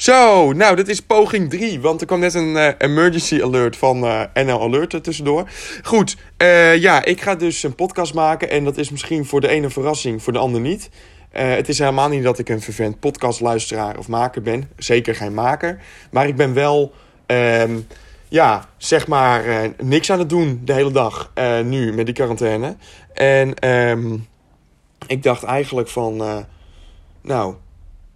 Zo, nou, dit is poging 3. Want er kwam net een eh, emergency alert van eh, NL Alert er tussendoor. Goed, eh, ja, ik ga dus een podcast maken. En dat is misschien voor de ene verrassing, voor de ander niet. Het is helemaal niet dat ik een vervent podcastluisteraar of maker ben. Zeker geen maker. Maar ik ben wel, ehm, ja, zeg maar, niks aan het doen de hele dag nu met die quarantaine. En ehm, ik dacht eigenlijk van, nou,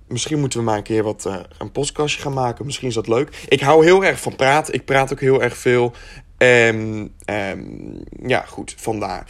misschien moeten we maar een keer wat eh, een podcastje gaan maken. Misschien is dat leuk. Ik hou heel erg van praten. Ik praat ook heel erg veel. Ehm, ja, goed, vandaar.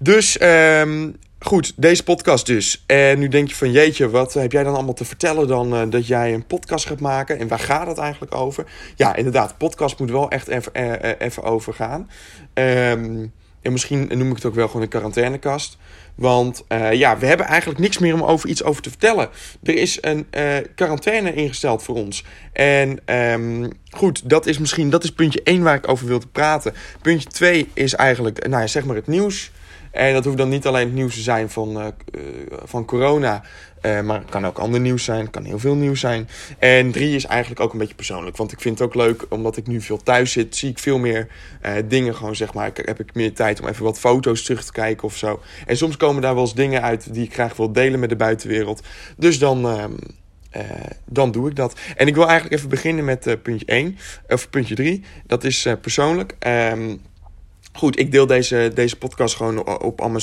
Dus, ehm, goed, deze podcast dus. En nu denk je van, jeetje, wat heb jij dan allemaal te vertellen dan eh, dat jij een podcast gaat maken? En waar gaat het eigenlijk over? Ja, inderdaad, podcast moet wel echt even, eh, even over gaan. Ehm, en misschien noem ik het ook wel gewoon een quarantainekast. Want eh, ja, we hebben eigenlijk niks meer om over iets over te vertellen. Er is een eh, quarantaine ingesteld voor ons. En ehm, goed, dat is misschien dat is puntje 1 waar ik over wil te praten. Puntje 2 is eigenlijk, nou ja, zeg maar het nieuws. En dat hoeft dan niet alleen het nieuws te zijn van, eh, eh, van corona. Eh, maar het kan ook ander nieuws zijn. Het kan heel veel nieuws zijn. En drie is eigenlijk ook een beetje persoonlijk. Want ik vind het ook leuk, omdat ik nu veel thuis zit, zie ik veel meer eh, dingen gewoon, zeg maar. Heb ik meer tijd om even wat foto's terug te kijken of zo. En soms komen daar wel eens dingen uit die ik graag wil delen met de buitenwereld. Dus dan... ehm, eh, dan doe ik dat. En ik wil eigenlijk even beginnen met eh, puntje 1, of puntje 3. Dat is persoonlijk. Ehm, Goed, ik deel deze, deze podcast gewoon op al mijn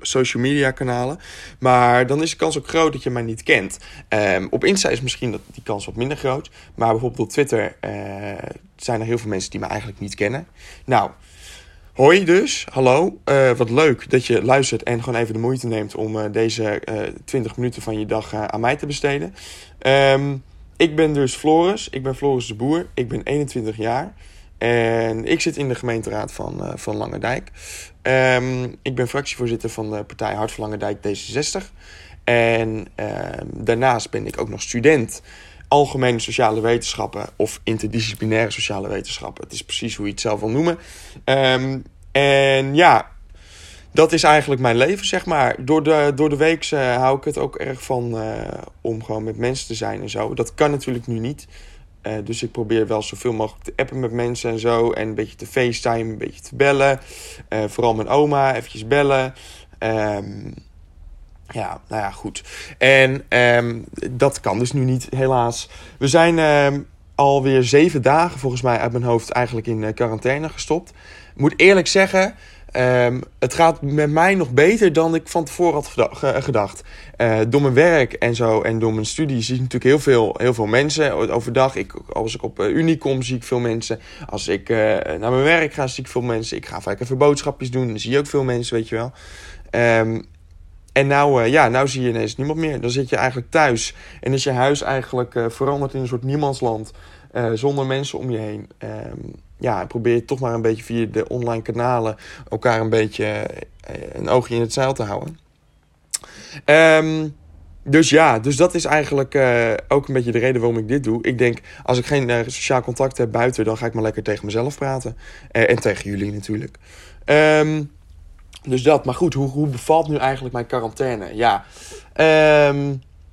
social media kanalen. Maar dan is de kans ook groot dat je mij niet kent. Ehm, op Insta is misschien dat, die kans wat minder groot. Maar bijvoorbeeld op Twitter eh, zijn er heel veel mensen die me eigenlijk niet kennen. Nou, hoi dus, hallo. Eh, wat leuk dat je luistert en gewoon even de moeite neemt om eh, deze eh 20 minuten van je dag aan mij te besteden. Ehm, ik ben dus Floris. Ik ben Floris de Boer. Ik ben 21 jaar. En ik zit in de gemeenteraad van, eh, van Langendijk. Ehm, ik ben fractievoorzitter van de partij Hart van Langendijk D66. En ehm, daarnaast ben ik ook nog student algemene sociale wetenschappen of interdisciplinaire sociale wetenschappen. Het is precies hoe je het zelf wil noemen. Ehm, en ja, dat is eigenlijk mijn leven, zeg maar. Door de, door de week eh, hou ik het ook erg van eh, om gewoon met mensen te zijn en zo. Dat kan natuurlijk nu niet. Eh, dus ik probeer wel zoveel mogelijk te appen met mensen en zo. En een beetje te facetime, een beetje te bellen. Eh, vooral mijn oma, eventjes bellen. Ehm, ja, nou ja, goed. En ehm, dat kan dus nu niet, helaas. We zijn ehm, alweer zeven dagen, volgens mij, uit mijn hoofd eigenlijk in eh, quarantaine gestopt. Ik moet eerlijk zeggen, ehm, het gaat met mij nog beter dan ik van tevoren had geda- ge- gedacht. Eh, door mijn werk en zo en door mijn studie zie ik natuurlijk heel veel, heel veel mensen overdag. Ik, als ik op eh, Unie kom, zie ik veel mensen. Als ik eh, naar mijn werk ga, zie ik veel mensen. Ik ga vaak even boodschapjes doen, dan zie je ook veel mensen, weet je wel. Ehm, en nou, ja, nou zie je ineens niemand meer. Dan zit je eigenlijk thuis. En is je huis eigenlijk veranderd in een soort niemandsland. Eh, zonder mensen om je heen. Ehm, ja, probeer je toch maar een beetje via de online kanalen... elkaar een beetje eh, een oogje in het zeil te houden. Ehm, dus ja, dus dat is eigenlijk eh, ook een beetje de reden waarom ik dit doe. Ik denk, als ik geen sociaal contact heb buiten... dan ga ik maar lekker tegen mezelf praten. En tegen jullie natuurlijk. Ehm dus dat, maar goed, hoe, hoe bevalt nu eigenlijk mijn quarantaine? Ja,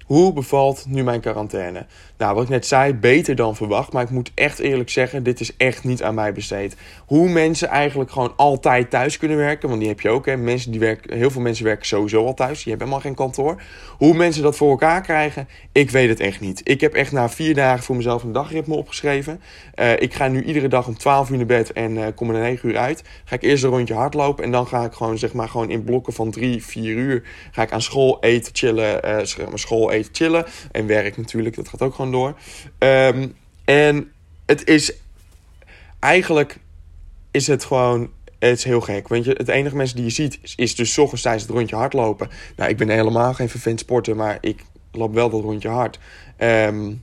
hoe bevalt nu mijn quarantaine? Nou, wat ik net zei, beter dan verwacht. Maar ik moet echt eerlijk zeggen, dit is echt niet aan mij besteed. Hoe mensen eigenlijk gewoon altijd thuis kunnen werken. Want die heb je ook, hè. Mensen die werken, heel veel mensen werken sowieso al thuis. Die hebben helemaal geen kantoor. Hoe mensen dat voor elkaar krijgen, ik weet het echt niet. Ik heb echt na vier dagen voor mezelf een dagritme opgeschreven. Eh, ik ga nu iedere dag om 12 uur naar bed en eh, kom er 9 uur uit. Ga ik eerst een rondje hardlopen en dan ga ik gewoon, zeg maar, gewoon in blokken van 3, 4 uur. Ga ik aan school eten, chillen, maar, school eten, chillen. En werk natuurlijk, dat gaat ook gewoon door. Ehm, en het is eigenlijk is het gewoon. Het is heel gek. Want je, het enige mensen die je ziet is, dus 's ochtends tijdens het rondje hardlopen. Nou, ik ben helemaal geen vervent sporter, maar ik loop wel dat rondje hard. Ehm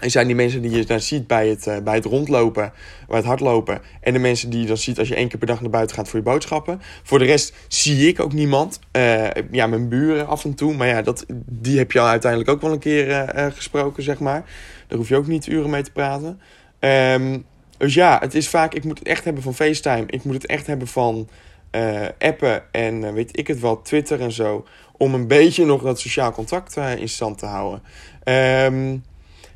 en zijn die mensen die je dan ziet bij het, eh, bij het rondlopen, bij het hardlopen. En de mensen die je dan ziet als je één keer per dag naar buiten gaat voor je boodschappen. Voor de rest zie ik ook niemand. Eh, ja, mijn buren af en toe. Maar ja, dat, die heb je al uiteindelijk ook wel een keer eh, gesproken, zeg maar. Daar hoef je ook niet uren mee te praten. Ehm, dus ja, het is vaak, ik moet het echt hebben van FaceTime. Ik moet het echt hebben van appen en weet ik het wel, Twitter en zo. Om een beetje nog dat sociaal contact in stand te houden. Ehm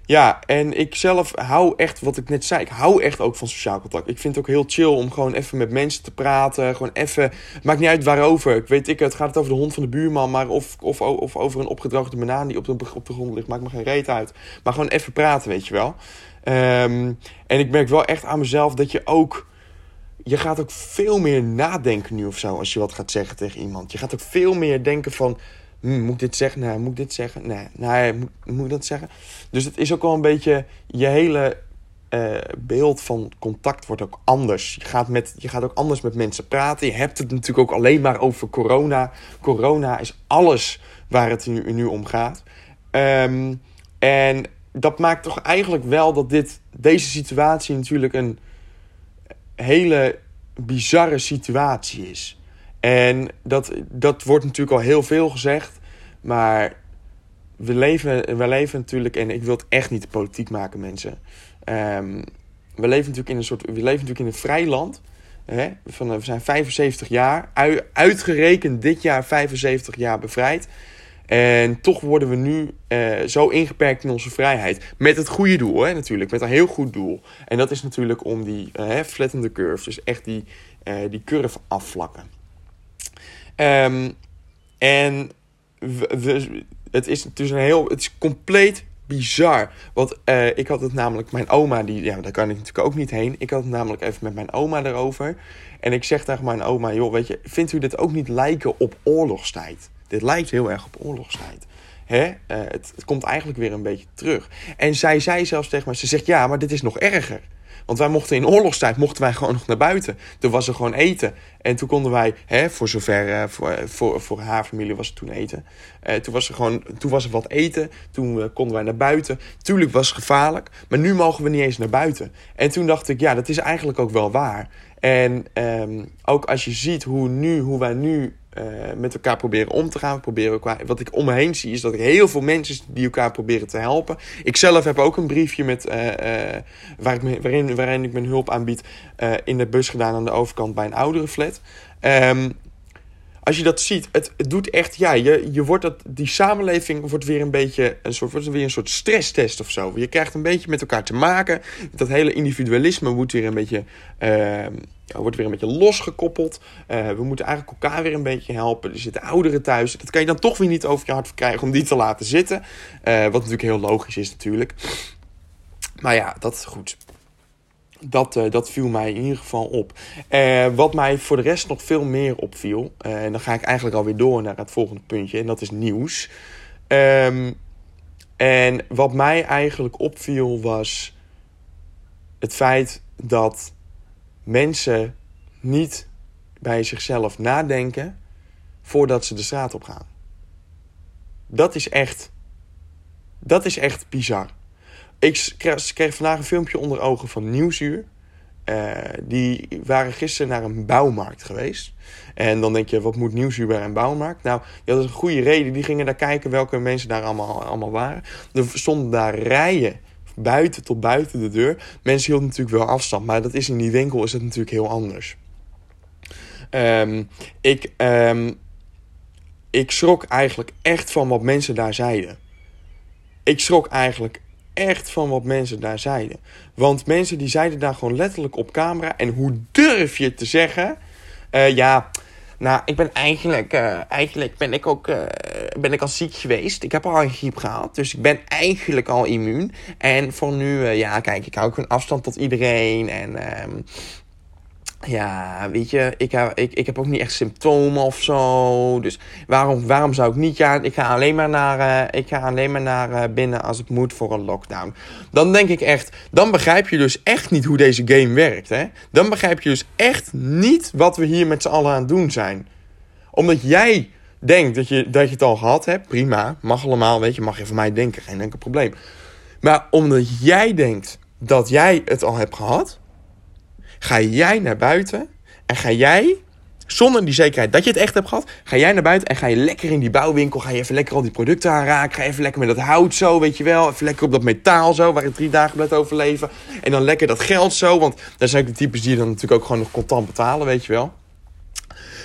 ja, en ik zelf hou echt, wat ik net zei, ik hou echt ook van sociaal contact. Ik vind het ook heel chill om gewoon even met mensen te praten. Gewoon even, maakt niet uit waarover. Ik weet ik, het gaat het over de hond van de buurman, maar of, of, of over een opgedroogde banaan die op de, op de grond ligt, maakt me geen reet uit. Maar gewoon even praten, weet je wel. Ehm, en ik merk wel echt aan mezelf dat je ook je gaat ook veel meer nadenken nu of zo als je wat gaat zeggen tegen iemand. Je gaat ook veel meer denken van, hm, moet ik dit zeggen? Nee, moet ik dit zeggen? Nee, nee moet, moet ik dat zeggen? Dus het is ook wel een beetje, je hele uh, beeld van contact wordt ook anders. Je gaat, met, je gaat ook anders met mensen praten. Je hebt het natuurlijk ook alleen maar over corona. Corona is alles waar het nu, nu om gaat. Um, en dat maakt toch eigenlijk wel dat dit, deze situatie natuurlijk een hele bizarre situatie is. En dat, dat wordt natuurlijk al heel veel gezegd. Maar we leven, we leven natuurlijk, en ik wil het echt niet politiek maken, mensen. Um, we leven natuurlijk in een soort. We leven natuurlijk in een vrij land. Hè? Van, we zijn 75 jaar, uitgerekend dit jaar 75 jaar bevrijd. En toch worden we nu uh, zo ingeperkt in onze vrijheid. Met het goede doel, hè, natuurlijk. Met een heel goed doel. En dat is natuurlijk om die uh, curve. Dus echt die, uh, die curve afvlakken. Um, en we, het is dus een heel. Het is compleet bizar. Want uh, ik had het namelijk, mijn oma, die, ja, daar kan ik natuurlijk ook niet heen. Ik had het namelijk even met mijn oma erover. En ik zeg tegen mijn oma: joh, weet je, vindt u dit ook niet lijken op oorlogstijd? Dit lijkt heel erg op oorlogstijd. Hè? Het, het, komt eigenlijk weer een beetje terug. En zij zei zelfs tegen mij, ze zegt ja, maar dit is nog erger. Want wij mochten in oorlogstijd mochten wij gewoon nog naar buiten. Toen was er gewoon eten. En toen konden wij, hè, voor zover, uh, voor, voor, voor haar familie was het toen eten. Uh, toen, was er gewoon, toen was er wat eten. Toen konden wij naar buiten. Tuurlijk was het gevaarlijk. Maar nu mogen we niet eens naar buiten. En toen dacht ik, ja, dat is eigenlijk ook wel waar. En um, ook als je ziet hoe, nu, hoe wij nu uh, met elkaar proberen om te gaan. Proberen elkaar, wat ik om me heen zie is dat ik heel veel mensen die elkaar proberen te helpen. Ik zelf heb ook een briefje met, ik me, waarin, waarin ik mijn hulp aanbied in de bus gedaan aan de overkant bij een oudere flat. Um, als je dat ziet, het, het doet echt, ja, je, je wordt dat, die samenleving wordt weer een beetje een soort, wordt weer een soort stresstest of zo. Je krijgt een beetje met elkaar te maken. Dat hele individualisme wordt weer een beetje, uh, wordt weer een beetje losgekoppeld. Uh, we moeten eigenlijk elkaar weer een beetje helpen. Er zitten ouderen thuis. Dat kan je dan toch weer niet over je hart verkrijgen om die te laten zitten. Uh, wat natuurlijk heel logisch is natuurlijk. Maar ja, dat is goed dat, uh, dat viel mij in ieder geval op. Uh, wat mij voor de rest nog veel meer opviel, uh, en dan ga ik eigenlijk alweer door naar het volgende puntje, en dat is nieuws. Um, en wat mij eigenlijk opviel was het feit dat mensen niet bij zichzelf nadenken voordat ze de straat op gaan. Dat is echt, dat is echt bizar. Ik kreeg, vandaag een filmpje onder ogen van Nieuwsuur. Uh, die waren gisteren naar een bouwmarkt geweest. En dan denk je, wat moet Nieuwsuur bij een bouwmarkt? Nou, dat is een goede reden. Die gingen daar kijken welke mensen daar allemaal, allemaal waren. Er stonden daar rijen buiten tot buiten de deur. Mensen hielden natuurlijk wel afstand, maar dat is in die winkel is het natuurlijk heel anders. Um, ik, um, ik schrok eigenlijk echt van wat mensen daar zeiden. Ik schrok eigenlijk echt van wat mensen daar zeiden. Want mensen die zeiden daar gewoon letterlijk op camera. En hoe durf je te zeggen? Uh, ja, nou, ik ben eigenlijk, uh, eigenlijk ben ik ook uh, ben ik al ziek geweest. Ik heb al een griep gehad, dus ik ben eigenlijk al immuun. En voor nu, ja, kijk, ik hou ook een afstand tot iedereen. En ehm, ja, weet je, ik heb, ik, ik heb ook niet echt symptomen of zo. Dus waarom, waarom zou ik niet gaan? Ik ga alleen maar naar, uh, ik ga alleen maar naar uh, binnen als het moet voor een lockdown. Dan denk ik echt, dan begrijp je dus echt niet hoe deze game werkt. Hè? Dan begrijp je dus echt niet wat we hier met z'n allen aan het doen zijn. Omdat jij denkt dat je, dat je het al gehad hebt, prima. Mag allemaal, weet je, mag je van mij denken, geen enkel probleem. Maar omdat jij denkt dat jij het al hebt gehad ga jij naar buiten en ga jij, zonder die zekerheid dat je het echt hebt gehad, ga jij naar buiten en ga je lekker in die bouwwinkel, ga je even lekker al die producten aanraken, ga je even lekker met dat hout zo, weet je wel, even lekker op dat metaal zo, waar je drie dagen blijft overleven. En dan lekker dat geld zo, want daar zijn ook de types die dan natuurlijk ook gewoon nog contant betalen, weet je wel.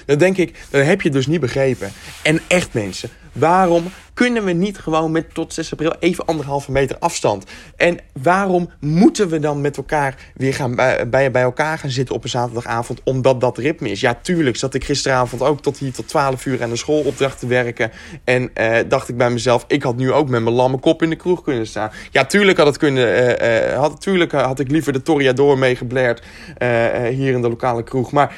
Dan denk ik, dan heb je dus niet begrepen. En echt mensen, waarom kunnen we niet gewoon met tot 6 april even anderhalve meter afstand? En waarom moeten we dan met elkaar weer gaan bij, bij, bij elkaar gaan zitten op een zaterdagavond omdat dat ritme is? Ja, tuurlijk zat ik gisteravond ook tot hier tot 12 uur aan de schoolopdracht te werken. En eh, dacht ik bij mezelf, ik had nu ook met mijn lamme kop in de kroeg kunnen staan. Ja, tuurlijk had het kunnen. Uh, had, tuurlijk had ik liever de Toriador meegebleerd uh, hier in de lokale kroeg. Maar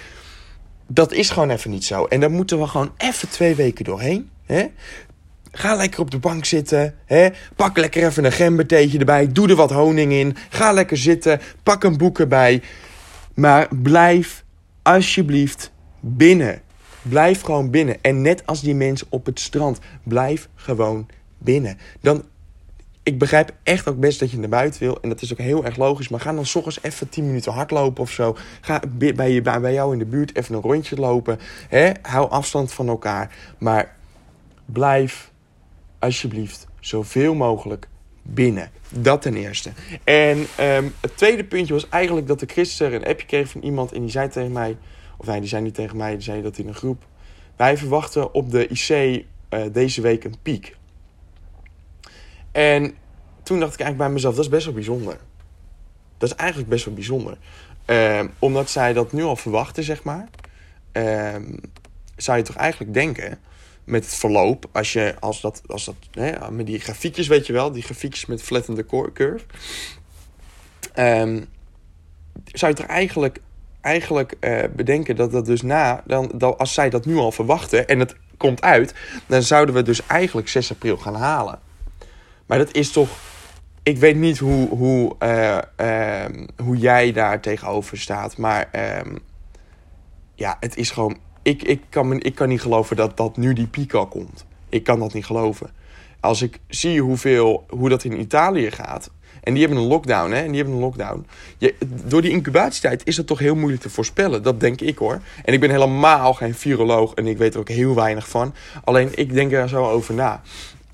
dat is gewoon even niet zo. En daar moeten we gewoon even twee weken doorheen. Hè? Ga lekker op de bank zitten. Hè? Pak lekker even een gembertheetje erbij. Doe er wat honing in. Ga lekker zitten. Pak een boek erbij. Maar blijf alsjeblieft binnen. Blijf gewoon binnen. En net als die mensen op het strand. Blijf gewoon binnen. Dan ik begrijp echt ook best dat je naar buiten wil. En dat is ook heel erg logisch. Maar ga dan s ochtends even 10 minuten hardlopen of zo. Ga bij, je, bij jou in de buurt even een rondje lopen. Hè? Hou afstand van elkaar. Maar blijf alsjeblieft zoveel mogelijk binnen. Dat ten eerste. En um, het tweede puntje was eigenlijk dat ik gisteren een appje kreeg van iemand. En die zei tegen mij. Of nee, die zei niet tegen mij. Die zei dat in een groep. Wij verwachten op de IC uh, deze week een piek. En toen dacht ik eigenlijk bij mezelf, dat is best wel bijzonder. Dat is eigenlijk best wel bijzonder. Um, omdat zij dat nu al verwachten, zeg maar. Um, zou je toch eigenlijk denken, met het verloop, als je, als dat, als dat, hè, met die grafiekjes, weet je wel, die grafiekjes met flattende curve. Um, zou je toch eigenlijk, eigenlijk uh, bedenken dat dat dus na, dan, dan, als zij dat nu al verwachten en het komt uit, dan zouden we dus eigenlijk 6 april gaan halen. Maar dat is toch. Ik weet niet hoe, hoe, uh, uh, hoe jij daar tegenover staat. Maar uh, ja, het is gewoon. Ik, ik, kan ik kan niet geloven dat, dat nu die piek al komt. Ik kan dat niet geloven. Als ik zie hoeveel, hoe dat in Italië gaat. En die hebben een lockdown, hè? En die hebben een lockdown. Je, door die incubatietijd is het toch heel moeilijk te voorspellen. Dat denk ik hoor. En ik ben helemaal geen viroloog en ik weet er ook heel weinig van. Alleen ik denk er zo over na.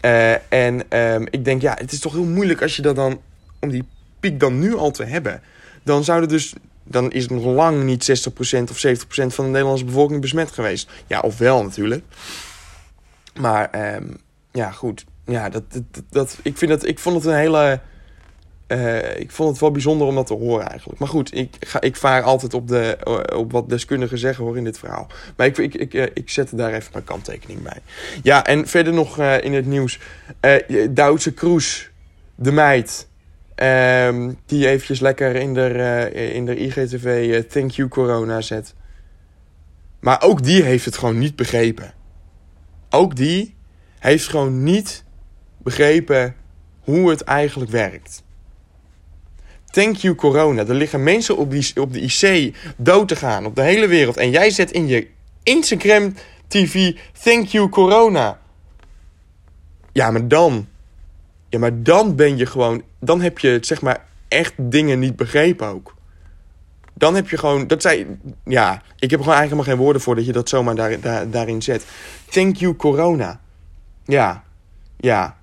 Uh, en um, ik denk, ja, het is toch heel moeilijk als je dat dan, om die piek dan nu al te hebben. Dan zou er dus, dan is het nog lang niet 60% of 70% van de Nederlandse bevolking besmet geweest. Ja, of wel natuurlijk. Maar um, ja, goed. Ja, dat, dat, dat, ik, vind dat, ik vond het een hele uh, ik vond het wel bijzonder om dat te horen eigenlijk. Maar goed, ik, ga, ik vaar altijd op, de, uh, op wat deskundigen zeggen hoor in dit verhaal. Maar ik, ik, ik, uh, ik zet daar even mijn kanttekening bij. Ja, en verder nog in het nieuws. Duitse Kroes, de meid. Ehm, die eventjes lekker in de, in de IGTV Thank You Corona zet. Maar ook die heeft het gewoon niet begrepen. Ook die heeft gewoon niet begrepen hoe het eigenlijk werkt. Thank you corona. Er liggen mensen op, die, op de IC dood te gaan op de hele wereld. En jij zet in je Instagram TV thank you corona. Ja, maar dan. Ja, maar dan ben je gewoon. Dan heb je zeg maar echt dingen niet begrepen ook. Dan heb je gewoon. Dat zei. Ja, ik heb gewoon eigenlijk helemaal geen woorden voor dat je dat zomaar daar, daar, daarin zet. Thank you corona. Ja. Ja.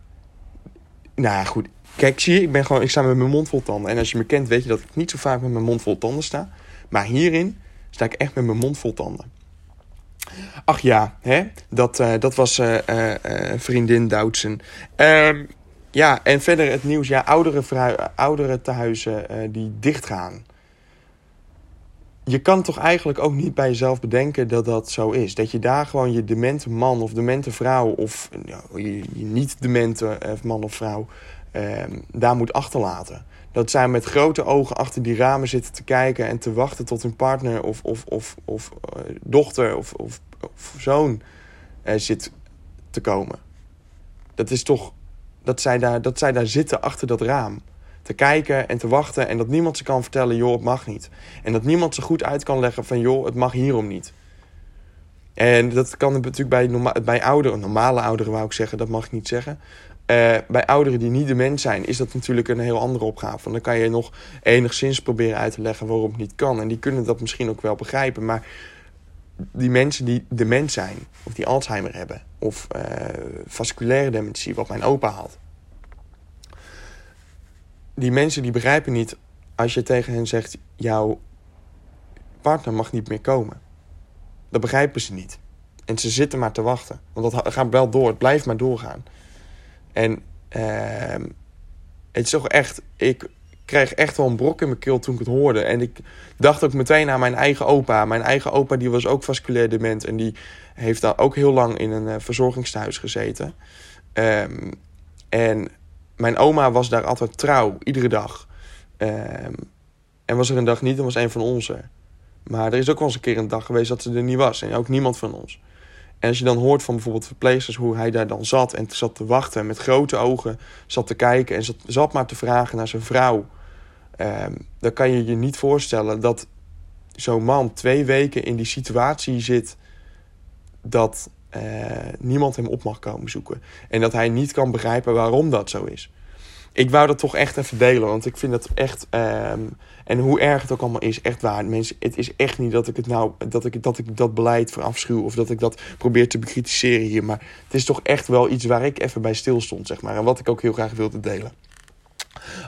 Nou goed. Kijk, zie je, ik, ben gewoon, ik sta met mijn mond vol tanden. En als je me kent, weet je dat ik niet zo vaak met mijn mond vol tanden sta. Maar hierin sta ik echt met mijn mond vol tanden. Ach ja, hè? Dat, uh, dat was uh, uh, vriendin Doutsen. Ehm, ja, en verder het nieuws. Ja, oudere, oudere tehuizen die dichtgaan. Je kan toch eigenlijk ook niet bij jezelf bedenken dat dat zo is. Dat je daar gewoon je demente man of demente vrouw... of je, je niet-demente man of vrouw daar moet achterlaten. Dat zij met grote ogen achter die ramen zitten te kijken en te wachten tot hun partner of, of, of, of uh, dochter of, of, of zoon uh, zit te komen. Dat is toch dat zij, daar, dat zij daar zitten achter dat raam. Te kijken en te wachten en dat niemand ze kan vertellen, joh, het mag niet. En dat niemand ze goed uit kan leggen van, joh, het mag hierom niet. En dat kan natuurlijk bij, bij ouderen, normale ouderen wou ik zeggen, dat mag ik niet zeggen. Uh, bij ouderen die niet dement zijn, is dat natuurlijk een heel andere opgave. Want dan kan je nog enigszins proberen uit te leggen waarom het niet kan. En die kunnen dat misschien ook wel begrijpen. Maar die mensen die dement zijn, of die Alzheimer hebben, of uh, vasculaire dementie, wat mijn opa had. Die mensen die begrijpen niet als je tegen hen zegt: jouw partner mag niet meer komen. Dat begrijpen ze niet. En ze zitten maar te wachten. Want dat gaat wel door. Het blijft maar doorgaan. En ehm, het is toch echt... Ik kreeg echt wel een brok in mijn keel toen ik het hoorde. En ik dacht ook meteen aan mijn eigen opa. Mijn eigen opa die was ook vasculair dement. En die heeft daar ook heel lang in een uh, verzorgingstehuis gezeten. Um, en mijn oma was daar altijd trouw, iedere dag. Um, en was er een dag niet, dan was een van onze. Maar er is ook wel eens een keer een dag geweest dat ze er niet was. En ook niemand van ons. En als je dan hoort van bijvoorbeeld verpleegsters hoe hij daar dan zat en zat te wachten met grote ogen, zat te kijken en zat, zat maar te vragen naar zijn vrouw. Um, dan kan je je niet voorstellen dat zo'n man twee weken in die situatie zit dat uh, niemand hem op mag komen zoeken. En dat hij niet kan begrijpen waarom dat zo is. Ik wou dat toch echt even delen, want ik vind dat echt. Um, en hoe erg het ook allemaal is, echt waar. Mensen, het is echt niet dat ik het nou. dat ik dat, ik dat beleid verafschuw. of dat ik dat probeer te bekritiseren hier. Maar het is toch echt wel iets waar ik even bij stil stond, zeg maar. En wat ik ook heel graag wilde delen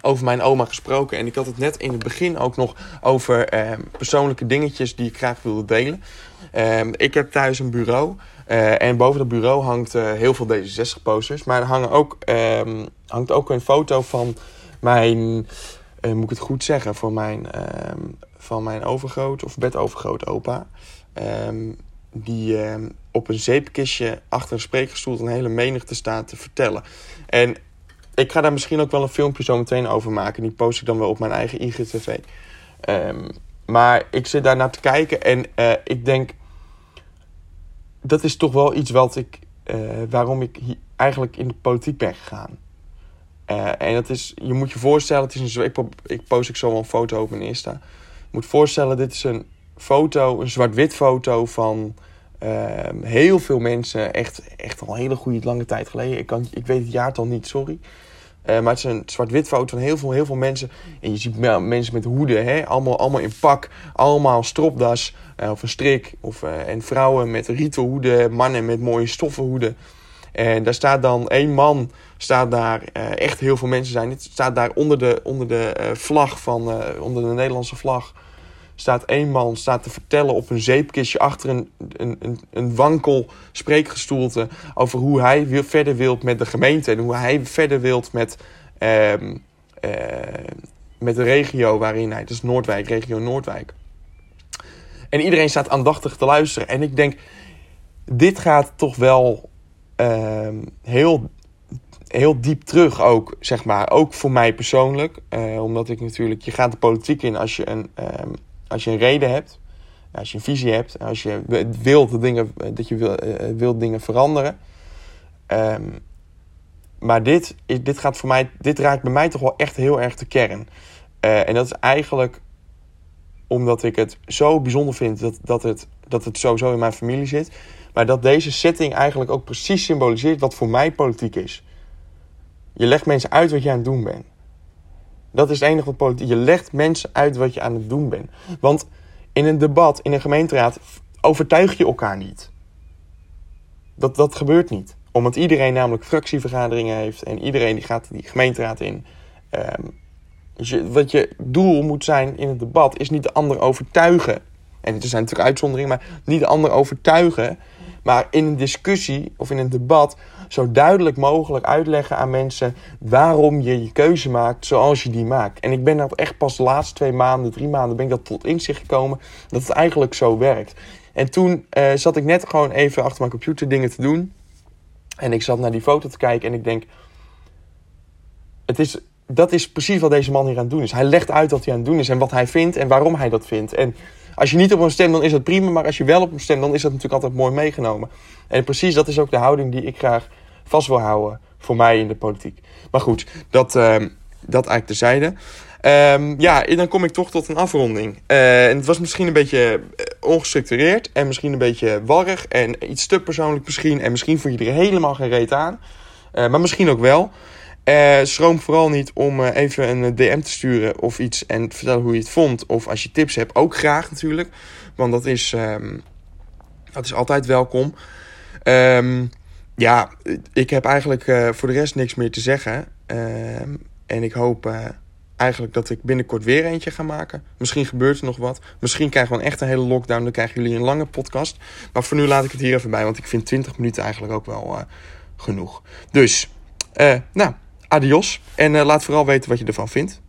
over mijn oma gesproken. En ik had het net in het begin ook nog over eh, persoonlijke dingetjes die ik graag wilde delen. Eh, ik heb thuis een bureau. Uh, en boven dat bureau hangt uh, heel veel D66-posters. Maar er hangen ook, um, hangt ook een foto van mijn, uh, moet ik het goed zeggen, van mijn, van mijn overgroot of bedovergroot opa. Die op een zeepkistje achter een spreekgestoel een hele menigte staat te vertellen. En ik ga daar misschien ook wel een filmpje zo meteen over maken. Die post ik dan wel op mijn eigen IGTV. maar ik zit daar naar te kijken en ik denk dat is toch wel iets wat ik, uh, waarom ik eigenlijk in de politiek ben gegaan. Uh, en dat is, je moet je voorstellen, het is een, ik, ik post ik zo wel een foto op mijn Insta. Je moet voorstellen, dit is een foto, een zwart-wit foto van uh, heel veel mensen. Echt, echt al een hele goede lange tijd geleden. Ik, kan, ik weet het jaartal niet, sorry. Uh, maar het is een zwart-wit foto van heel veel, heel veel mensen. En je ziet mensen met hoeden, hè? Allemaal, allemaal in pak, allemaal stropdas uh, of een strik. Of, uh, en vrouwen met rieten hoeden, mannen met mooie stoffen hoeden. En daar staat dan één man, staat daar, echt heel veel mensen zijn. Het staat daar onder de, onder de vlag van, onder de Nederlandse vlag staat één man staat te vertellen op een zeepkistje achter een, een, een, een wankel spreekgestoelte over hoe hij wil, verder wilt met de gemeente en hoe hij verder wilt met, um, uh, met de regio waarin hij, dus Noordwijk, regio Noordwijk. En iedereen staat aandachtig te luisteren. En ik denk, dit gaat toch wel um, heel, heel diep terug ook, zeg maar. Ook voor mij persoonlijk. Uh, omdat ik natuurlijk, je gaat de politiek in als je een, um, als je een reden hebt, als je een visie hebt, als je wilt dingen, dat je wil, uh, wilt dingen veranderen. Um, maar dit, dit gaat voor mij, dit raakt bij mij toch wel echt heel erg de kern. En dat is eigenlijk omdat ik het zo bijzonder vind dat, dat, het, dat het sowieso in mijn familie zit. Maar dat deze setting eigenlijk ook precies symboliseert wat voor mij politiek is. Je legt mensen uit wat je aan het doen bent. Dat is het enige wat politiek. Je legt mensen uit wat je aan het doen bent. Want in een debat, in een gemeenteraad, overtuig je elkaar niet. Dat, dat gebeurt niet. Omdat iedereen namelijk fractievergaderingen heeft en iedereen die gaat die gemeenteraad in. Um, dus wat je doel moet zijn in het debat is niet de ander overtuigen. En er zijn natuurlijk uitzonderingen, maar niet de ander overtuigen. Maar in een discussie of in een debat zo duidelijk mogelijk uitleggen aan mensen waarom je je keuze maakt zoals je die maakt. En ik ben dat echt pas de laatste twee maanden, drie maanden, ben ik dat tot inzicht gekomen dat het eigenlijk zo werkt. En toen uh, zat ik net gewoon even achter mijn computer dingen te doen. En ik zat naar die foto te kijken en ik denk, het is, dat is precies wat deze man hier aan het doen is. Hij legt uit wat hij aan het doen is en wat hij vindt en waarom hij dat vindt. En als je niet op hem stemt, dan is dat prima. Maar als je wel op hem stemt, dan is dat natuurlijk altijd mooi meegenomen. En precies dat is ook de houding die ik graag vast wil houden voor mij in de politiek. Maar goed, dat, uh, dat eigenlijk terzijde. Um, ja, dan kom ik toch tot een afronding. Uh, en het was misschien een beetje eh, ongestructureerd en misschien een beetje warrig en iets te persoonlijk misschien. En misschien voel je er helemaal geen reet aan. Uh, maar misschien ook wel. Uh, schroom vooral niet om uh, even een DM te sturen of iets en te vertellen hoe je het vond. Of als je tips hebt, ook graag natuurlijk. Want dat is, um, dat is altijd welkom. Um, ja, ik heb eigenlijk voor de rest niks meer te zeggen. en ik hoop eigenlijk dat ik binnenkort weer eentje ga maken. Misschien gebeurt er nog wat. Misschien krijgen we echt een hele lockdown. Dan krijgen jullie een lange podcast. Maar voor nu laat ik het hier even bij. Want ik vind 20 minuten eigenlijk ook wel genoeg. Dus, nou, adios. En uh, laat vooral weten wat je ervan vindt.